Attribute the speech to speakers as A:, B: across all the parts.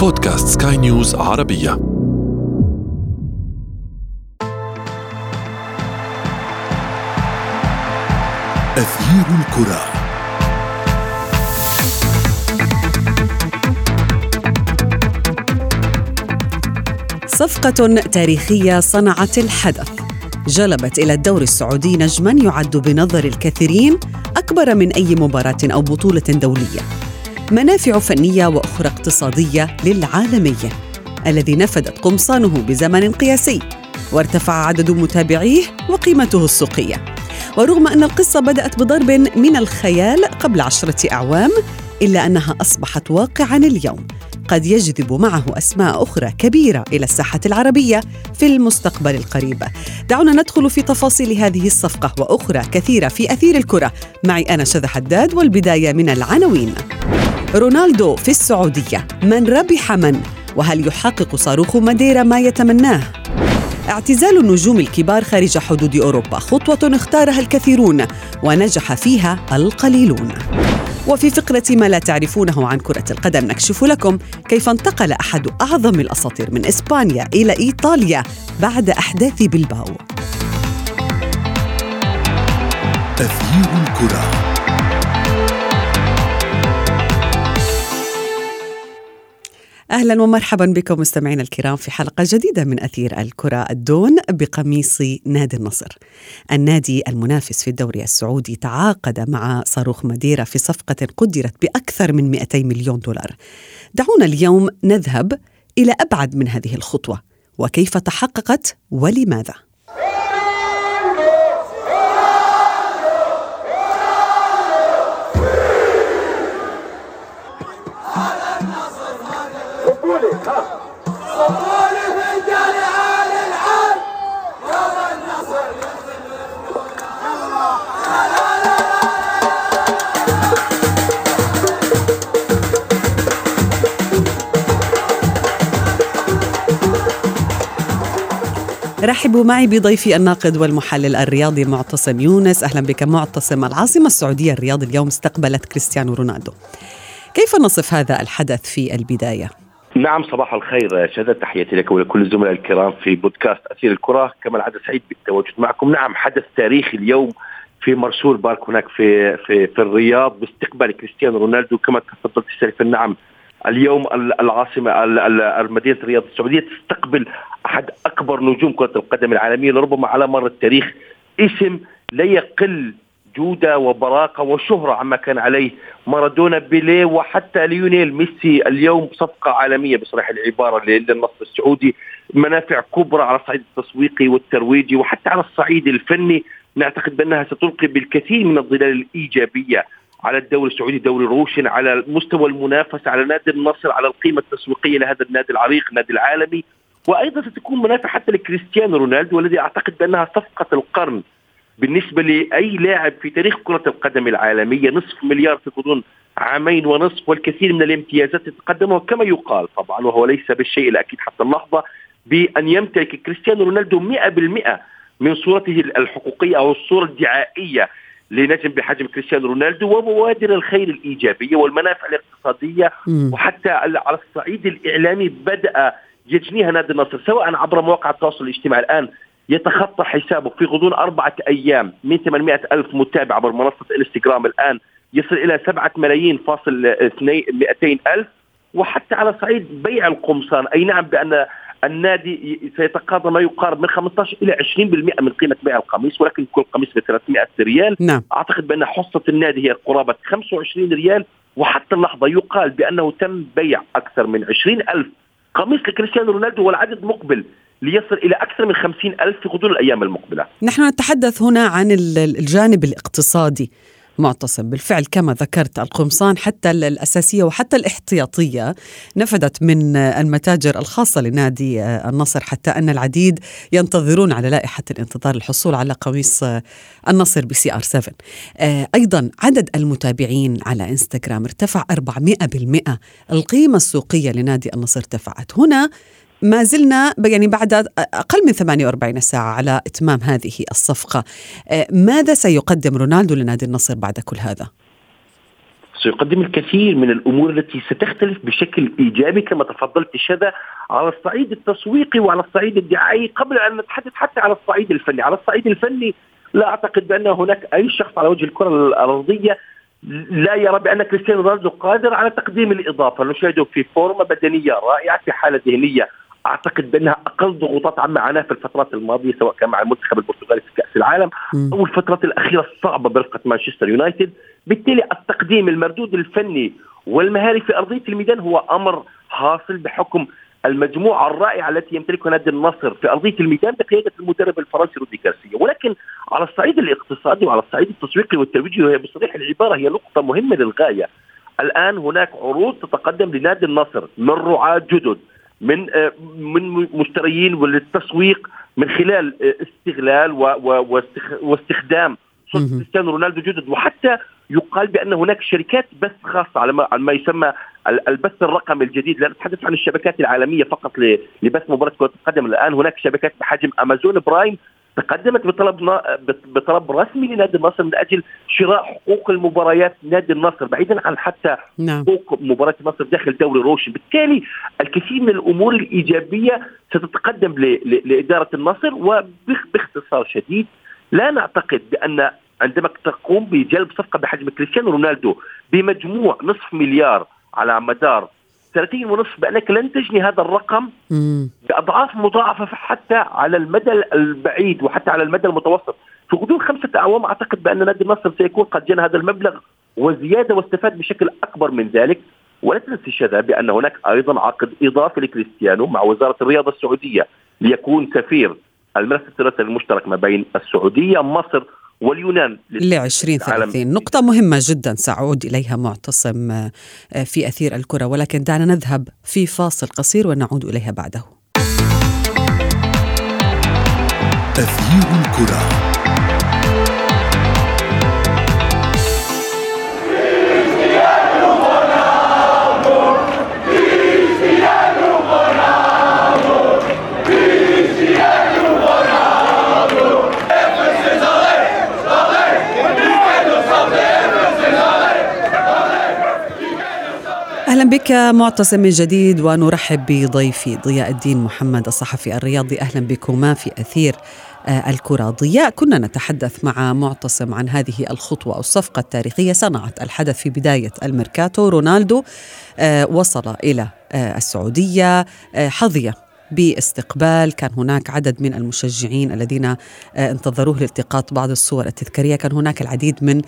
A: بودكاست سكاي نيوز عربية. أثير الكرة.
B: صفقة تاريخية صنعت الحدث. جلبت إلى الدور السعودي نجما يعد بنظر الكثيرين أكبر من أي مباراة أو بطولة دولية. منافع فنية وأخرى اقتصادية للعالمية الذي نفدت قمصانه بزمن قياسي وارتفع عدد متابعيه وقيمته السوقية. ورغم أن القصة بدأت بضرب من الخيال قبل عشرة أعوام إلا أنها أصبحت واقعا اليوم. قد يجذب معه أسماء أخرى كبيرة إلى الساحة العربية في المستقبل القريب. دعونا ندخل في تفاصيل هذه الصفقة وأخرى كثيرة في أثير الكرة. معي أنا شذى حداد والبداية من العناوين. رونالدو في السعودية. من ربح من؟ وهل يحقق صاروخ ماديرا ما يتمناه؟ اعتزال النجوم الكبار خارج حدود أوروبا خطوة اختارها الكثيرون ونجح فيها القليلون. وفي فقرة ما لا تعرفونه عن كرة القدم نكشف لكم كيف انتقل أحد أعظم الأساطير من إسبانيا إلى إيطاليا بعد أحداث بلباو.
A: أثير الكرة.
B: أهلا ومرحبا بكم مستمعينا الكرام في حلقة جديدة من أثير الكرة الدون بقميص نادي النصر. النادي المنافس في الدوري السعودي تعاقد مع صاروخ مديره في صفقة قدرت بأكثر من 200 مليون دولار. دعونا اليوم نذهب إلى أبعد من هذه الخطوة وكيف تحققت ولماذا. رحبوا معي بضيفي الناقد والمحلل الرياضي معتصم يونس. أهلا بك معتصم العاصمة السعودية الرياض اليوم استقبلت كريستيانو رونالدو. كيف نصف هذا الحدث في البداية؟
C: نعم صباح الخير شهادة تحياتي لك ولكل الزملاء الكرام في بودكاست أثير الكرة. كما العادة سعيد بالتواجد معكم. نعم حدث تاريخي اليوم في مرسول بارك هناك في في في الرياض. باستقبال كريستيانو رونالدو كما تفضلت سيف النعم اليوم العاصمة مدينة الرياض السعودية تستقبل أحد أكبر نجوم كرة القدم العالمية. لربما على مر التاريخ اسم لا يقل جودة وبراقة وشهرة عما كان عليه مارادونا بيليه وحتى ليونيل ميسي اليوم صفقة عالمية بصريح العبارة للنصر السعودي. منافع كبرى على الصعيد التسويقي والترويجي وحتى على الصعيد الفني نعتقد بأنها ستلقي بالكثير من الظلال الإيجابية على الدوري السعودي دوري روشن على مستوى المنافسة على نادي النصر على القيمة التسويقية لهذا النادي العريق النادي العالمي. وأيضا ستكون منافع حتى لكريستيانو رونالدو والذي أعتقد بأنها صفقة القرن بالنسبة لأي لاعب في تاريخ كرة القدم العالمية نصف مليار في غضون عامين ونصف والكثير من الامتيازات تتقدمها كما يقال طبعا وهو ليس بالشيء الأكيد حتى اللحظة بأن يمتلك كريستيانو رونالدو 100% من صورته الحقوقية أو الصورة الدعائية لنجم بحجم كريستيانو رونالدو وبوادر الخير الإيجابية والمنافع الاقتصادية وحتى على الصعيد الإعلامي بدأ يجنيها نادي النصر سواء عبر مواقع التواصل الاجتماعي الآن يتخطى حسابه في غضون أربعة أيام من 800 ألف متابع عبر منصة الانستغرام الآن يصل إلى 7 ملايين فاصل 200 ألف. وحتى على صعيد بيع القمصان أي نعم بأن النادي سيتقاضى ما يقارب من 15 إلى 20% من قيمة بيع القميص ولكن كل قميص ب 300 ريال.
B: نعم.
C: أعتقد بأن حصة النادي هي قرابه 25 ريال. وحتى اللحظة يقال بأنه تم بيع أكثر من 20 ألف قميص لكريستيانو رونالدو والعدد مقبل. ليصل إلى أكثر من خمسين ألف في غضون الأيام المقبلة.
B: نحن نتحدث هنا عن الجانب الاقتصادي معتصم. بالفعل كما ذكرت القمصان حتى الأساسية وحتى الاحتياطية نفدت من المتاجر الخاصة لنادي النصر حتى أن العديد ينتظرون على لائحة الانتظار الحصول على قميص النصر بسي آر 7 أيضا عدد المتابعين على إنستغرام ارتفع 400% القيمة السوقية لنادي النصر ارتفعت. هنا ما زلنا يعني بعد أقل من 48 ساعة على إتمام هذه الصفقة. ماذا سيقدم رونالدو لنادي النصر بعد كل هذا؟
C: سيقدم الكثير من الأمور التي ستختلف بشكل إيجابي كما تفضلت شذا على الصعيد التسويقي وعلى الصعيد الدعائي قبل أن نتحدث حتى على الصعيد الفني، على الصعيد الفني لا أعتقد بأن هناك أي شخص على وجه الكرة الأرضية لا يرى بأن كريستيانو رونالدو قادر على تقديم الإضافة، نشاهده في فورمة بدنية رائعة في حالة ذهنية أعتقد بأنها أقل ضغوطات عما عاناه في الفترات الماضية سواء كان مع المنتخب البرتغالي في كأس العالم أو الفترات الأخيرة الصعبة برفقه مانشستر يونايتد، بالتالي التقديم المردود الفني والمهاري في أرضية الميدان هو أمر حاصل بحكم المجموعة الرائعة التي يمتلكها نادي النصر في أرضية الميدان بقيادة المدرب الفرنسي رودي غارسيا، ولكن على الصعيد الاقتصادي وعلى الصعيد التسويقي والترويجي وهي بصريح العبارة هي نقطة مهمة للغاية. الآن هناك عروض تتقدم لنادي النصر من رعاة جدد. من آه، من مشتريين وللتسويق من خلال آه، استغلال واستخدام كريستيانو رونالدو جدد. وحتى يقال بأن هناك شركات بث خاصة على ما يسمى البث الرقمي الجديد. لا نتحدث عن الشبكات العالمية فقط لبث مباراة كرة القدم. الآن هناك شبكات بحجم امازون برايم تقدمت بطلب بطلب رسمي لنادي النصر من أجل شراء حقوق المباريات نادي النصر بعيدا عن حتى نعم. حقوق مباراة النصر داخل دوري روشن، بالتالي الكثير من الأمور الإيجابية ستتقدم لإدارة النصر وباختصار شديد لا نعتقد بأن عندما تقوم بجلب صفقة بحجم كريستيانو رونالدو بمجموع نصف مليار على مدار سنتين ونصف بانك لن تجني هذا الرقم بأضعاف مضاعفة حتى على المدى البعيد وحتى على المدى المتوسط. في غضون خمسة أعوام أعتقد بأن نادي النصر سيكون قد جنى هذا المبلغ وزيادة واستفاد بشكل أكبر من ذلك. ولا تنسي شذا بأن هناك أيضا عقد إضافي لكريستيانو مع وزارة الرياضة السعودية ليكون سفير الملف الثلاثي المشترك ما بين السعودية مصر واليونان
B: ل 2030 نقطة مهمة جدا سأعود إليها معتصم آه، في أثير الكرة. ولكن دعنا نذهب في فاصل قصير ونعود إليها بعده.
A: أثير
B: الكرة. بك معتصم من جديد ونرحب بضيفي ضياء الدين محمد الصحفي الرياضي. أهلا بكما في أثير آه، الكرة ضياء. كنا نتحدث مع معتصم عن هذه الخطوة أو الصفقة التاريخية. صنعت الحدث في بداية الميركاتو. رونالدو آه، وصل إلى آه، السعودية حظي باستقبال. كان هناك عدد من المشجعين الذين آه، انتظروه لالتقاط بعض الصور التذكارية. كان هناك العديد من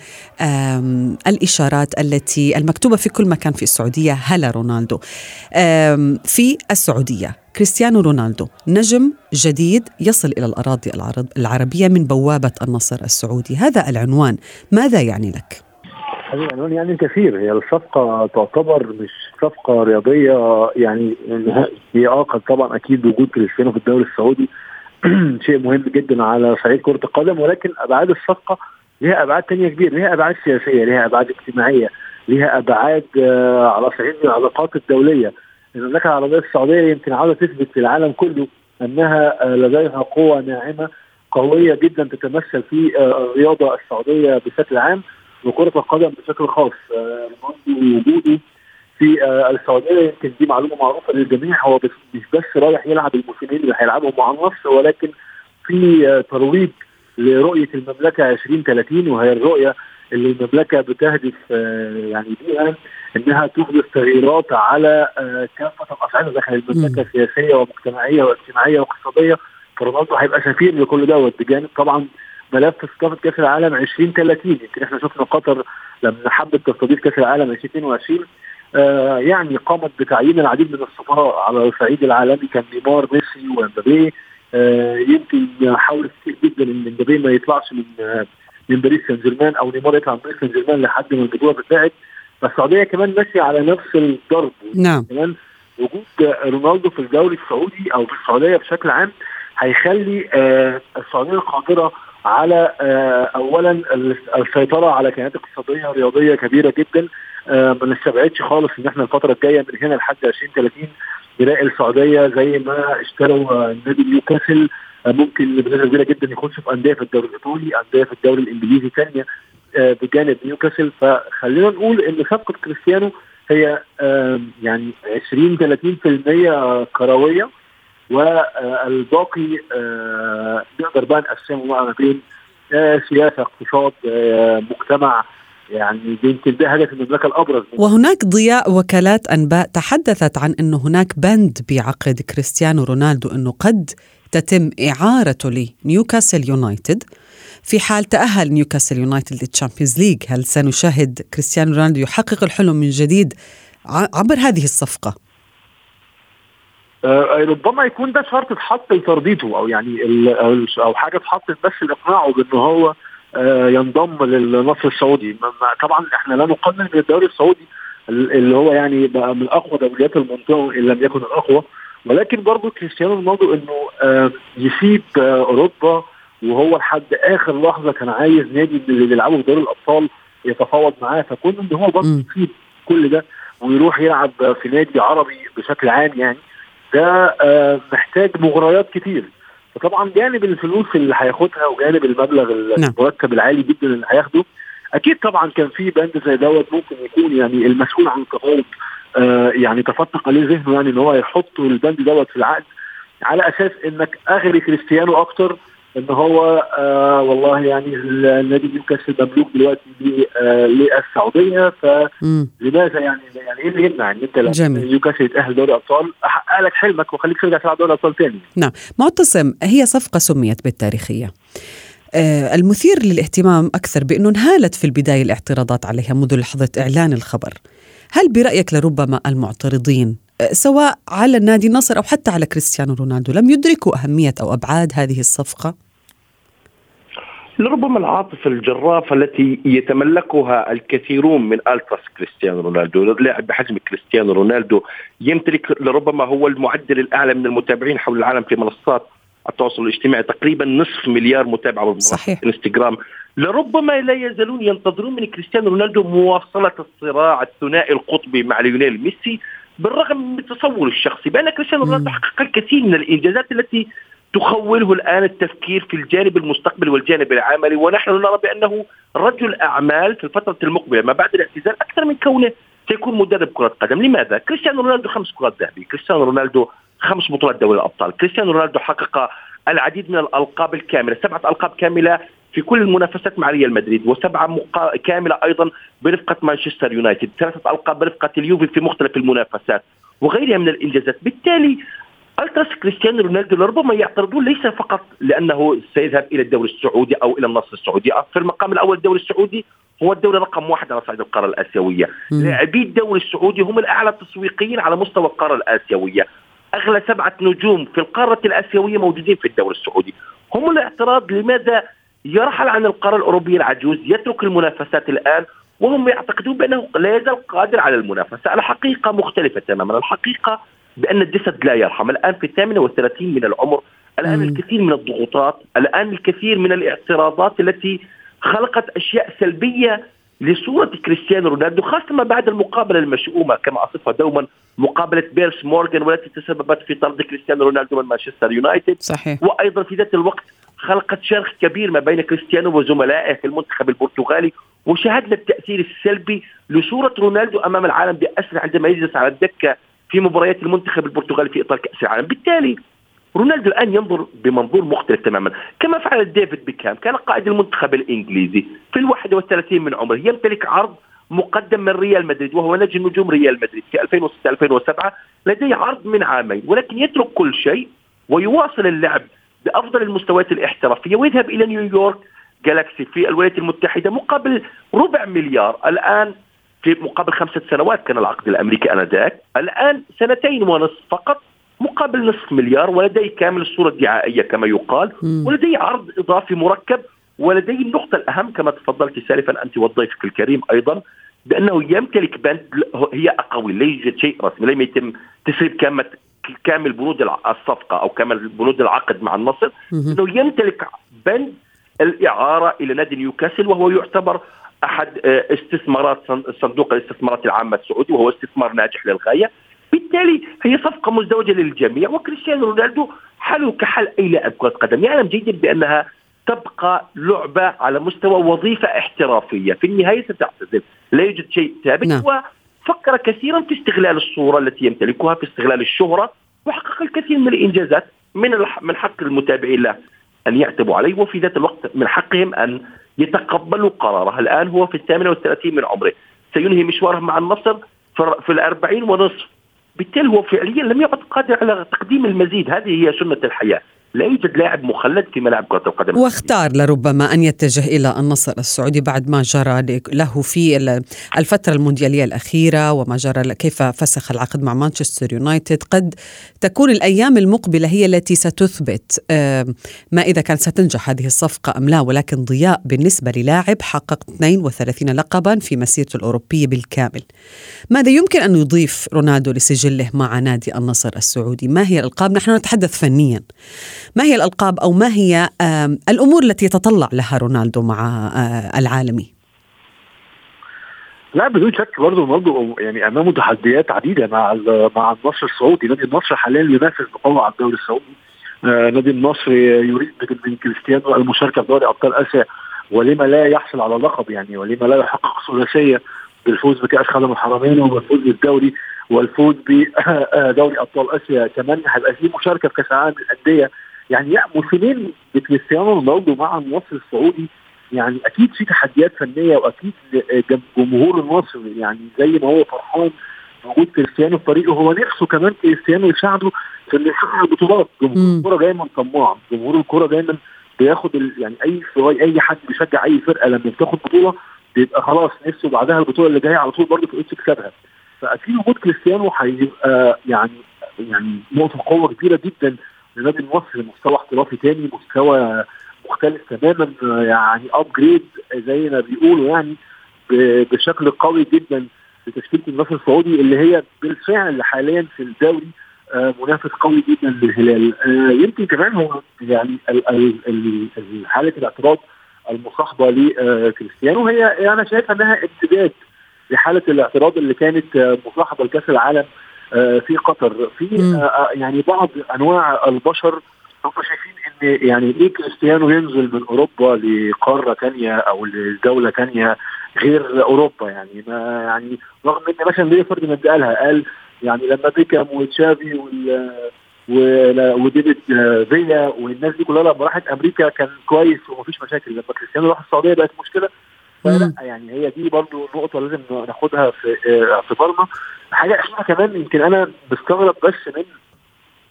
B: الإشارات التي المكتوبة في كل مكان في السعودية. هلا رونالدو. في السعودية كريستيانو رونالدو نجم جديد يصل إلى الأراضي العربية من بوابة النصر السعودي. هذا العنوان. ماذا يعني لك؟
D: هذه العنوان يعني الكثير. هي الصفقة تعتبر مش صفقة رياضية يعني هي آه طبعا أكيد وجود كريستيانو في الدوري السعودي. شيء مهم جدا على صعيد كرة القدم ولكن أبعاد الصفقة لها أبعاد ثانية كبيرة. لها أبعاد سياسية لها أبعاد اجتماعية لها أبعاد آه على صعيد العلاقات الدولية. المملكه العربية السعودية يمكن عاوزة تثبت في العالم كله أنها آه لديها قوة ناعمة قوية جدا تتمثل في آه الرياضة السعودية بشكل عام. وكرة القدم بشكل خاص رونالدو وجوده في آه، السعودية يمكن دي معلومة معروفة للجميع هو مش بس رايح يلعب الموسمين اللي هيلعبهم مع النصر ولكن في آه، ترويج لرؤية المملكة 2030 وهي الرؤية اللي المملكة بتهدف آه، يعني بيها إنها تحدث تغييرات على كافة الاصعده داخل المملكة سياسية ومجتمعية واجتماعية واقتصادية. فرونالدو هيبقى سفير لكل دوت بجانب طبعا ملف استضافه كأس العالم 2030 يمكن إحنا شفنا قطر لما حبت تستضيف كأس العالم 2022 آه يعني قامت بتعيين العديد من السفراء على الصعيد العالمي. كان نيمار ميسي ومبابي. آه يمكن حاولت كتير جدا إن مبابي ما يطلعش من آه من باريس سان جيرمان أو نيمار يطلع من باريس سان جيرمان لحد ما البطوله تتباعد فالسعودية كمان ماشية على نفس الضرب.
B: نعم.
D: كمان وجود رونالدو في الدوري السعودي أو في السعودية بشكل عام هيخلي آه السعودية قادره على آه، اولا السيطرة على كيانات اقتصادية رياضية كبيرة جدا. آه، ما نستبعدش خالص إن إحنا الفترة الجاية من هنا لحد 2030 نلاقي السعودية زي ما اشتروا نادي نيوكاسل. آه، ممكن بنسبة كبيرة جدا يخشوا في أندية في الدوري الإيطالي أندية في الدوري الإنجليزي ثانية بجانب نيوكاسل. فخلينا نقول إن صفقة كريستيانو هي يعني 20 30% كروية. والباقي نقدر بقى نقسمه ما بين سياسة اقتصاد مجتمع يعني يمكن ده هدف المملكة الأبرز
B: وهناك ضياء وكالات أنباء تحدثت عن إنه هناك بند بعقد كريستيانو رونالدو إنه قد تتم اعارته لنيوكاسل يونايتد في حال تأهل نيوكاسل يونايتد للتشامبيونز ليج هل سنشاهد كريستيانو رونالدو يحقق الحلم من جديد عبر هذه الصفقة؟
D: آه ربما يكون ده شرط اتحط لترضيته أو يعني أو حاجة اتحطت بس لاقناعه بأن هو آه ينضم للنصر السعودي. طبعا إحنا لا نقلل من الدوري السعودي اللي هو يعني بقى من أقوى دوريات المنطقة إن لم يكن الأقوى. ولكن برضه كريستيانو رونالدو إنه آه يسيب أوروبا وهو لحد آخر لحظة كان عايز نادي اللي بيلعبوا في دوري الأبطال يتفاوض معاه. فكون إن هو برضه يسيب كل ده ويروح يلعب في نادي عربي بشكل عام يعني ده آه محتاج مغريات كتير. فطبعا جانب الفلوس اللي هياخدها وجانب المبلغ المرتب العالي جدا اللي هياخده أكيد طبعا كان في بند زي دوت ممكن يكون يعني المسؤول عن التفاوض آه يعني تفتق عليه ذهنه يعني إن هو يحط البند دوت في العقد على أساس إنك أغري كريستيانو أكتر إن هو آه والله يعني النادي نيوكاسل مملوك دلوقتي آه للسعوديه فلماذا يعني يعني إيه اللي يمنع إن أنت نيوكاسل يتأهل دوري أبطال؟ احقق لك حلمك واخليك ترجع تلعب دوري ابطال تاني.
B: نعم. معتصم هي صفقة سميت بالتاريخية. آه المثير للاهتمام أكثر بأنه انهالت في البداية الاعتراضات عليها منذ لحظة إعلان الخبر. هل برأيك لربما المعترضين سواء على النادي النصر أو حتى على كريستيانو رونالدو لم يدركوا أهمية أو أبعاد هذه الصفقة؟
C: لربما العاطفة الجرافه التي يتملكها الكثيرون من ألتراس كريستيانو رونالدو، لاعب بحجم كريستيانو رونالدو يمتلك لربما هو المعدل الأعلى من المتابعين حول العالم في منصات التواصل الاجتماعي تقريبا نصف مليار متابع
B: صحيح.
C: إنستغرام. لربما لا يزالون ينتظرون من كريستيانو رونالدو مواصلة الصراع الثنائي القطبي مع ليونيل ميسي بالرغم من تصور الشخصي بأن كريستيانو رونالدو حقق الكثير من الإنجازات التي تخوله الآن التفكير في الجانب المستقبلي والجانب العملي ونحن نرى بأنه رجل أعمال في الفترة المقبلة ما بعد الاعتزال أكثر من كونه سيكون مدرب كرة قدم، لماذا؟ كريستيانو رونالدو خمس كرات ذهبية، كريستيانو رونالدو خمس بطولات دوري الأبطال، كريستيانو رونالدو حقق العديد من الألقاب الكاملة، سبعة ألقاب كاملة في كل المنافسات مع ريال مدريد وسبعة مقا... كاملة أيضا برفقة مانشستر يونايتد، ثلاثة ألقاب برفقة اليوفي في مختلف المنافسات وغيرها من الإنجازات، بالتالي التراس كريستيانو رونالدو لربما يعترضون ليس فقط لأنه سيذهب إلى الدوري السعودي أو إلى النصر السعودي، في المقام الأول الدوري السعودي هو الدوري رقم واحد على صعيد القارة الآسيوية، لاعبي الدوري السعودي هم الأعلى تسويقيا على مستوى القارة الآسيوية، أغلى سبعة نجوم في القارة الآسيوية موجودين في الدوري السعودي، هم الاعتراض لماذا يرحل عن القارة الأوروبية العجوز، يترك المنافسات الآن وهم يعتقدون بأنه لا يزال قادر على المنافسة، الحقيقة مختلفة تماما، الحقيقة بأن الجسد لا يرحم، الآن في 38 من العمر، الآن مم. الكثير من الضغوطات، الآن الكثير من الاعتراضات التي خلقت أشياء سلبية لصورة كريستيانو رونالدو خاصة ما بعد المقابلة المشؤومة كما أصفها دوما مقابلة بيرس مورغان والتي تسببت في طرد كريستيانو رونالدو من مانشستر يونايتد.
B: صحيح.
C: وأيضا في ذات الوقت خلقت شرخ كبير ما بين كريستيانو وزملائه في المنتخب البرتغالي وشاهدنا التأثير السلبي لصورة رونالدو أمام العالم باسره عندما يجلس على الدكة في مباريات المنتخب البرتغالي في إطار كأس العالم، بالتالي رونالدو الآن ينظر بمنظور مختلف تماما، كما فعل ديفيد بيكهام كان قائد المنتخب الإنجليزي في ال 31 من عمره. يمتلك عرض مقدم من ريال مدريد وهو نجم نجوم ريال مدريد في 2006 2007 لديه عرض من عامين ولكن يترك كل شيء ويواصل اللعب بأفضل المستويات الاحترافية ويذهب إلى نيويورك جالاكسي في الولايات المتحدة مقابل ربع مليار. الآن مقابل خمسة سنوات كان العقد الأمريكي آنذاك، الآن سنتين ونصف فقط مقابل نصف مليار ولديه كامل الصورة الدعائية كما يقال، ولديه عرض إضافي مركب ولديه النقطة الأهم كما تفضلت سالفا أنت وضيفك الكريم أيضا بأنه يمتلك بند هي اقاويل لا يوجد شيء رسمي لم يتم تسريب كامل كامل بنود الصفقة أو كامل بنود العقد مع النصر. إنه يمتلك بند الإعارة إلى نادي نيوكاسل وهو يعتبر أحد استثمارات صندوق الاستثمارات العامة السعودي وهو استثمار ناجح للغاية. بالتالي هي صفقة مزدوجة للجميع وكريستيانو رونالدو حاله كحال اي لاعب كرة قدم. يعلم جيدا بأنها تبقى لعبة على مستوى وظيفة احترافية. في النهاية ستعتزل لا يوجد شيء ثابت نعم. وفكر كثيرا في استغلال الصورة التي يمتلكها في استغلال الشهرة وحقق الكثير من الإنجازات من من حق المتابعين له أن يعتبوا عليه وفي ذات الوقت من حقهم أن يتقبلوا قراره. الآن هو في الثامنه والثلاثين من عمره. سينهي مشواره مع النصر في الأربعين ونصف. بالتالي هو فعليا لم يعد قادر على تقديم المزيد. هذه هي سنة الحياة. لا يوجد لاعب مخلد في ملعب كرة القدم.
B: واختار لربما أن يتجه إلى النصر السعودي بعد ما جرى له في الفترة المونديالية الأخيرة وما جرى كيف فسخ العقد مع مانشستر يونايتد. قد تكون الأيام المقبلة هي التي ستثبت ما إذا كانت ستنجح هذه الصفقة أم لا ولكن ضياء بالنسبة للاعب حقق 32 لقبا في مسيرته الأوروبية بالكامل. ماذا يمكن أن يضيف رونالدو لسجله مع نادي النصر السعودي؟ ما هي الألقاب؟ نحن نتحدث فنيا. ما هي الألقاب أو ما هي الأمور التي يتطلع لها رونالدو مع آه، العالمي؟
D: لا بدون شك برضه رونالدو يعني أمامه تحديات عديدة مع مع النصر السعودي، نادي النصر حاليا ينافس بقوة على الدوري السعودي. آه نادي النصر يريد من كريستيانو المشاركة في دوري أبطال آسيا. ولما لا يحصل على لقب يعني ولما لا يحقق ثلاثية بالفوز بكأس خادم الحرمين وبالفوز بالدوري والفوز بدوري أبطال آسيا كمان هيبقى في مشاركة في كأس العالم للأندية يعني موسمين بكريستيانو رونالدو مع النصر السعودي يعني أكيد في تحديات فنية وأكيد جمهور النصر يعني زي ما هو فرحان وجود كريستيانو في فريقه هو نفسه كمان كريستيانو يساعده في إنه يحقق البطولات. جمهور الكوره دايما طماع جمهور الكوره دايما بياخد يعني أي أي حد بيشجع أي فرقة لما بتاخد بطولة بيبقى خلاص نفسه بعدها البطولة اللي جاية على طول برضه في تكسبها فأكيد وجود كريستيانو هيبقى يعني يعني نقطة قوة كبيرة جدا لنادي المصري مستوى احترافي تاني مستوى مختلف تماما يعني ابجريد زي ما بيقولوا يعني بشكل قوي جدا لتشكيلة النصر السعودي اللي هي بالفعل حاليا في الدوري آه، منافس قوي جدا للهلال. آه، يمكن كمان هو يعني حالة الاعتراض المصاحبة لكريستيانو هي أنا شايفها إنها امتداد لحالة الاعتراض اللي كانت مصاحبة لكأس العالم آه، في قطر. في آه، آه، يعني بعض أنواع البشر هم شايفين إن يعني إيه كريستيانو ينزل من أوروبا لقارة ثانية أو لدولة ثانية غير أوروبا؟ يعني ما يعني رغم إن مثلا ليه فرديناند قالها قال يعني لما بيكام وتشافي وال وديفيد فيا والناس دي كلها لما راحت أمريكا كان كويس ومفيش مشاكل. لما كريستيانو راح السعودية بقت مشكلة فلا يعني هي دي برضو نقطة لازم ناخدها في اعتبارنا حاجة أخيرة كمان يمكن أنا بستغرب بس من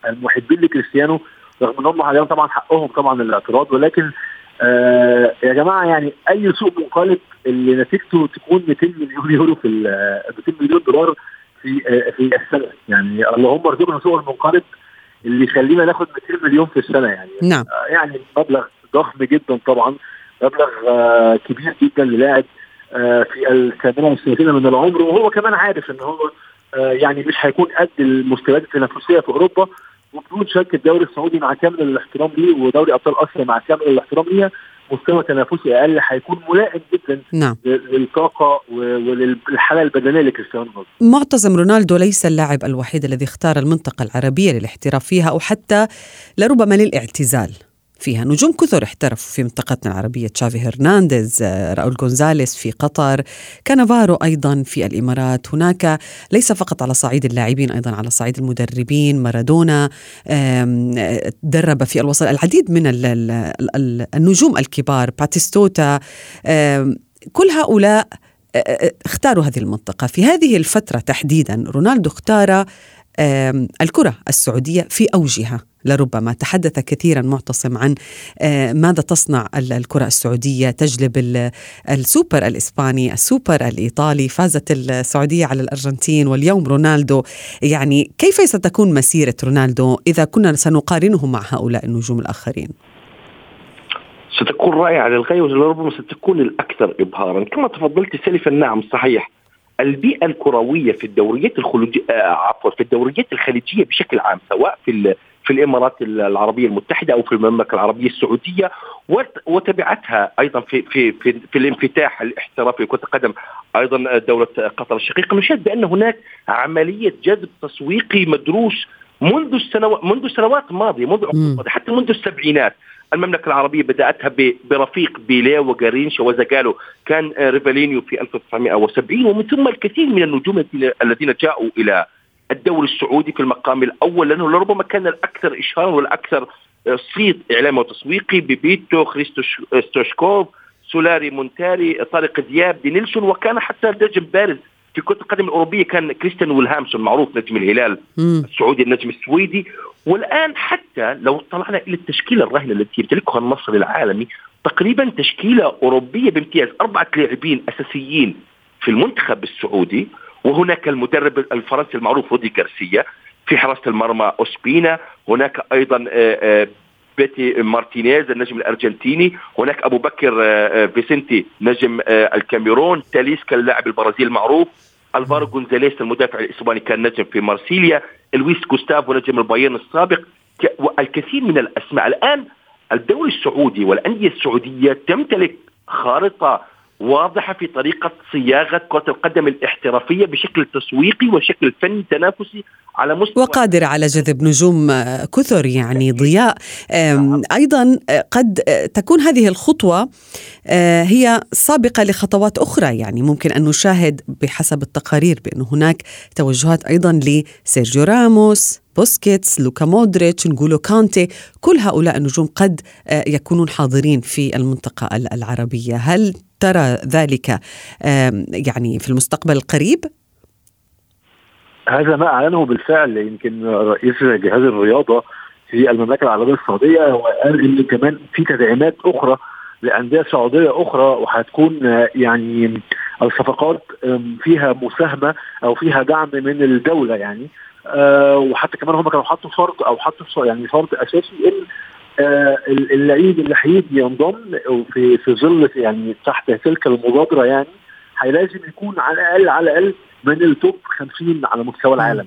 D: المحبين لكريستيانو رغم إن هم حاليا طبعا حقهم طبعا الاعتراض ولكن آه يا جماعة يعني أي سوق منقلب اللي نتيجته تكون 200 مليون يورو في 200 مليون دولار في آه في السنة. يعني اللهم ارزقنا سوق المنقلب اللي يخلينا ناخد 200 مليون في السنة يعني.
B: نعم. آه
D: يعني مبلغ ضخم جدا طبعا. مبلغ آه كبير جدا للاعب آه في الثامنة والثلاثين من العمر وهو كمان عارف إن هو آه يعني مش هيكون قد المستويات التنافسية في أوروبا وبدون شك الدوري السعودي مع كامل الاحترام ليه ودوري أبطال آسيا مع كامل الاحترام ليه مستوى تنافسي أقل هيكون ملائم جدا
B: نعم.
D: للطاقة وللحالة البدنية لكريستيانو رونالدو.
B: معتصم رونالدو ليس اللاعب الوحيد الذي اختار المنطقة العربية للاحتراف فيها أو حتى لربما للاعتزال. فيها نجوم كثر احترفوا في منطقتنا العربية. تشافي هرنانديز آه، راؤول غونزاليس في قطر كانافارو أيضا في الإمارات. هناك ليس فقط على صعيد اللاعبين أيضا على صعيد المدربين مارادونا درب في الوسط العديد من النجوم الكبار. باتيستوتا كل هؤلاء آه، آه، اختاروا هذه المنطقة. في هذه الفترة تحديدا رونالدو اختار الكرة السعودية في أوجها. لربما تحدث كثيرا معتصم عن ماذا تصنع الكرة السعودية تجلب السوبر الإسباني السوبر الإيطالي فازت السعودية على الأرجنتين واليوم رونالدو. يعني كيف ستكون مسيرة رونالدو إذا كنا سنقارنه مع هؤلاء النجوم الآخرين؟
C: ستكون رائعة للغاية ولربما ستكون الأكثر إبهارا. كما تفضلت سلفا نعم صحيح. البيئة الكروية في الدوريات الخليجيه آه، عفوا في الدوريات الخليجية بشكل عام سواء في في الإمارات العربية المتحدة أو في المملكة العربية السعودية وتبعتها أيضا في في في, في الانفتاح الاحترافي لكرة القدم أيضا دولة قطر الشقيقه نشاهد بأن هناك عملية جذب تسويقي مدروس منذ السنوات منذ سنوات ماضية منذ عقود حتى منذ السبعينات. المملكة العربية بدأتها برفيق بيليه وجارينشا وزاجالو كان ريفالينيو في 1970 ومن ثم الكثير من النجوم الذين جاءوا إلى الدوري السعودي في المقام الأول لأنه لربما كان الأكثر إشهارا والأكثر صيت اعلامي وتسويقي بيبيتو خريستو ستوشكوف سولاري مونتاري طارق دياب دينيلسون وكان حتى نجم بارز في كرة القدم الأوروبية كان كريستيان ويلهامسون معروف نجم الهلال مم. السعودي النجم السويدي والآن حتى لو طلعنا إلى التشكيلة الراهنة التي يمتلكها النصر العالمي تقريبا تشكيلة أوروبية بامتياز أربعة لاعبين أساسيين في المنتخب السعودي وهناك المدرب الفرنسي المعروف رودي غارسيا في حراسة المرمى أوسبينا. هناك أيضا آه، آه، بيتي مارتينيز النجم الأرجنتيني. هناك أبو بكر آه، فينسنت نجم الكاميرون. تاليسكا اللاعب البرازيلي المعروف. ألفارو جونزاليس المدافع الإسباني كان نجم في مارسيليا. لويس جوستافو نجم البايرن السابق. الكثير من الأسماء. الآن الدوري السعودي والأندية السعودية تمتلك خارطة واضحة في طريقة صياغة كرة القدم الاحترافية بشكل تسويقي وشكل فني تنافسي على مستوى
B: وقادر على جذب نجوم كثر يعني ضياء. أيضا قد تكون هذه الخطوة آه، هي سابقة لخطوات أخرى. يعني ممكن أن نشاهد بحسب التقارير بأن هناك توجهات أيضا لسيرجيو راموس بوسكيتس لوكا مودريتش نغولو كانتي كل هؤلاء النجوم قد آه، يكونون حاضرين في المنطقة العربية. هل ترى ذلك يعني في المستقبل القريب؟
D: هذا ما أعلنه بالفعل. يمكن رئيس جهاز الرياضة في المملكة العربية السعودية هو قال إن كمان في تدعيمات أخرى لأندية سعودية أخرى وهتكون يعني الصفقات فيها مساهمة أو فيها دعم من الدولة يعني. أه وحتى كمان هم كانوا حطوا شرط أو حطوا يعني شرط أساسي إن آه اللعيب اللي هيجي ينضم في في ظل يعني تحت تلك المبادرة يعني لازم يكون على الأقل على الأقل من التوب 50 على مستوى العالم.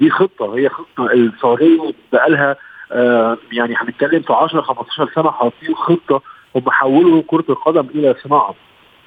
D: دي خطة هي خطة السعودية بقى لها آه يعني هنتكلم في 10 15 سنة حاطين خطة هم حولوا كرة القدم إلى صناعة.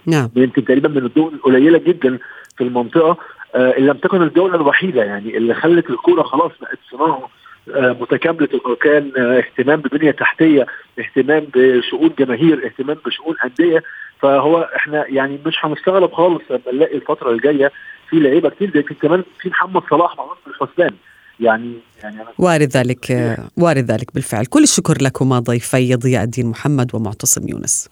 D: نعم. يمكن تقريبا من الدول القليلة جدا في المنطقة. آه اللي لم تكن الدولة الوحيدة يعني اللي خلت الكورة خلاص بقت صناعة آه، متكاملة الاركان آه، اهتمام ببنية تحتية اهتمام بشؤون جماهير اهتمام بشؤون أندية. فهو إحنا يعني مش هنستغرب خالص لما نلاقي الفترة الجاية في لعيبة كتير زي كمان في محمد صلاح مع الحسبان يعني يعني
B: وارد ذلك وارد ذلك بالفعل. كل الشكر لكما ضيفي ضياء الدين محمد ومعتصم يونس.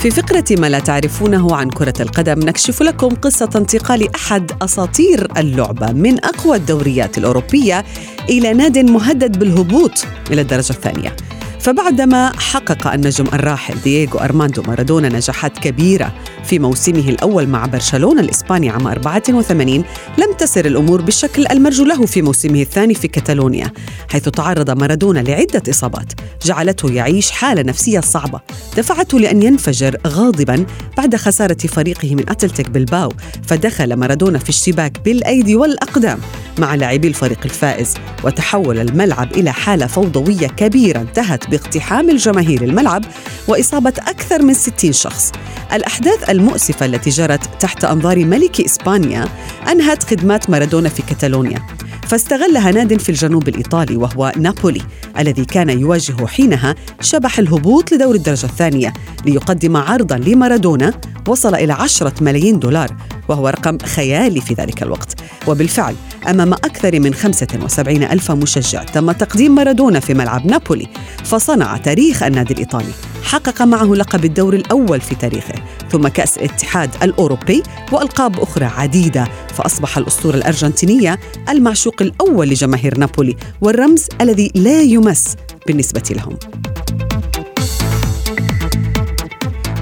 B: في فقرة ما لا تعرفونه عن كرة القدم نكشف لكم قصة انتقال أحد أساطير اللعبة من أقوى الدوريات الأوروبية إلى ناد مهدد بالهبوط إلى الدرجة الثانية. فبعدما حقق النجم الراحل دييغو أرماندو مارادونا نجاحات كبيرة في موسمه الأول مع برشلونة الإسباني عام 84 لم تسر الأمور بالشكل المرجو له في موسمه الثاني في كتالونيا حيث تعرض مارادونا لعدة إصابات جعلته يعيش حالة نفسية صعبة دفعته لأن ينفجر غاضبا بعد خسارة فريقه من أتلتيك بلباو فدخل مارادونا في الشباك بالأيدي والأقدام مع لاعبي الفريق الفائز وتحول الملعب إلى حالة فوضوية كبيرة انتهت باقتحام الجماهير الملعب وإصابة أكثر من 60 شخص. الأحداث المؤسفة التي جرت تحت أنظار ملك إسبانيا أنهت خدمات مارادونا في كتالونيا فاستغلها ناد في الجنوب الإيطالي وهو نابولي الذي كان يواجه حينها شبح الهبوط لدور الدرجة الثانية ليقدم عرضا لمارادونا وصل إلى عشرة ملايين دولار وهو رقم خيالي في ذلك الوقت. وبالفعل أمام أكثر من 75 ألف مشجع تم تقديم مارادونا في ملعب نابولي فصنع تاريخ النادي الإيطالي. حقق معه لقب الدور الأول في تاريخه ثم كأس الاتحاد الأوروبي وألقاب أخرى عديدة فأصبح الأسطورة الأرجنتينية المعشوق الأول لجماهير نابولي والرمز الذي لا يمس بالنسبة لهم.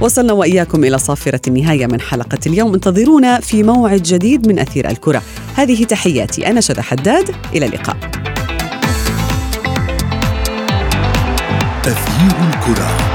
B: وصلنا وإياكم إلى صافرة النهاية من حلقة اليوم. انتظرونا في موعد جديد من أثير الكرة. هذه تحياتي أنا شذى حداد. إلى اللقاء.
A: أثير الكرة.